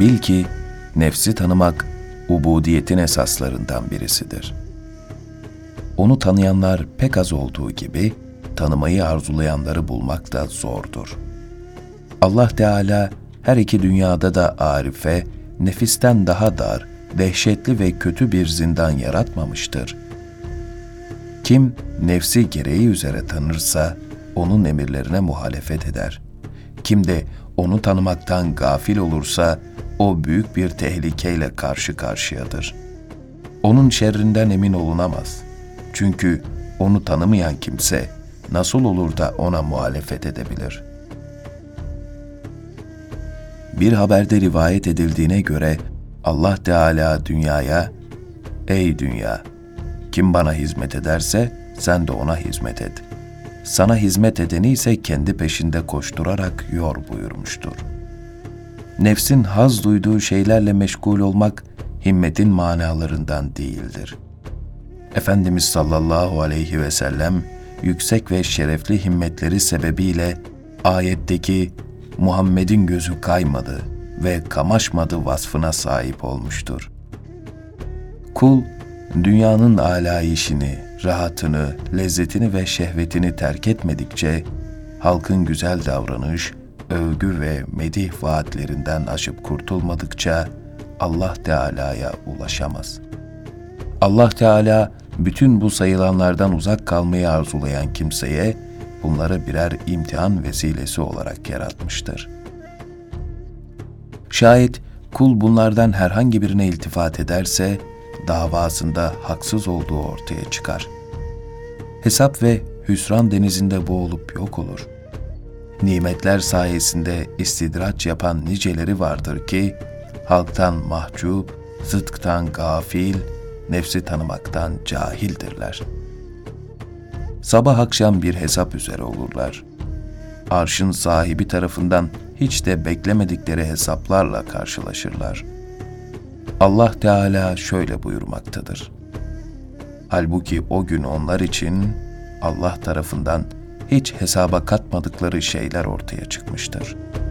Bil ki nefsi tanımak ubudiyetin esaslarından birisidir. Onu tanıyanlar pek az olduğu gibi tanımayı arzulayanları bulmak da zordur. Allah Teala her iki dünyada da arife, nefisten daha dar, dehşetli ve kötü bir zindan yaratmamıştır. Kim nefsi gereği üzere tanırsa onun emirlerine muhalefet eder. Kim de onu tanımaktan gafil olursa o büyük bir tehlikeyle karşı karşıyadır. Onun şerrinden emin olunamaz. Çünkü onu tanımayan kimse nasıl olur da ona muhalefet edebilir? Bir haberde rivayet edildiğine göre Allah Teala dünyaya, Ey dünya! Kim bana hizmet ederse sen de ona hizmet et. Sana hizmet edeni ise kendi peşinde koşturarak yor buyurmuştur. Nefsin haz duyduğu şeylerle meşgul olmak himmetin manalarından değildir. Efendimiz sallallahu aleyhi ve sellem yüksek ve şerefli himmetleri sebebiyle ayetteki Muhammed'in gözü kaymadı ve kamaşmadı vasfına sahip olmuştur. Kul, dünyanın alayişini, rahatını, lezzetini ve şehvetini terk etmedikçe, halkın güzel davranış, övgü ve medih vaatlerinden aşıp kurtulmadıkça Allah Teala'ya ulaşamaz. Allah Teala bütün bu sayılanlardan uzak kalmayı arzulayan kimseye bunları birer imtihan vesilesi olarak yaratmıştır. Şayet kul bunlardan herhangi birine iltifat ederse davasında haksız olduğu ortaya çıkar. Hesap ve hüsran denizinde boğulup yok olur. Nimetler sayesinde istidraç yapan niceleri vardır ki halktan mahcup, zıtktan gafil, nefsi tanımaktan cahildirler. Sabah akşam bir hesap üzere olurlar. Arşın sahibi tarafından hiç de beklemedikleri hesaplarla karşılaşırlar. Allah Teala şöyle buyurmaktadır. Halbuki o gün onlar için Allah tarafından hiç hesaba katmadıkları şeyler ortaya çıkmıştır.''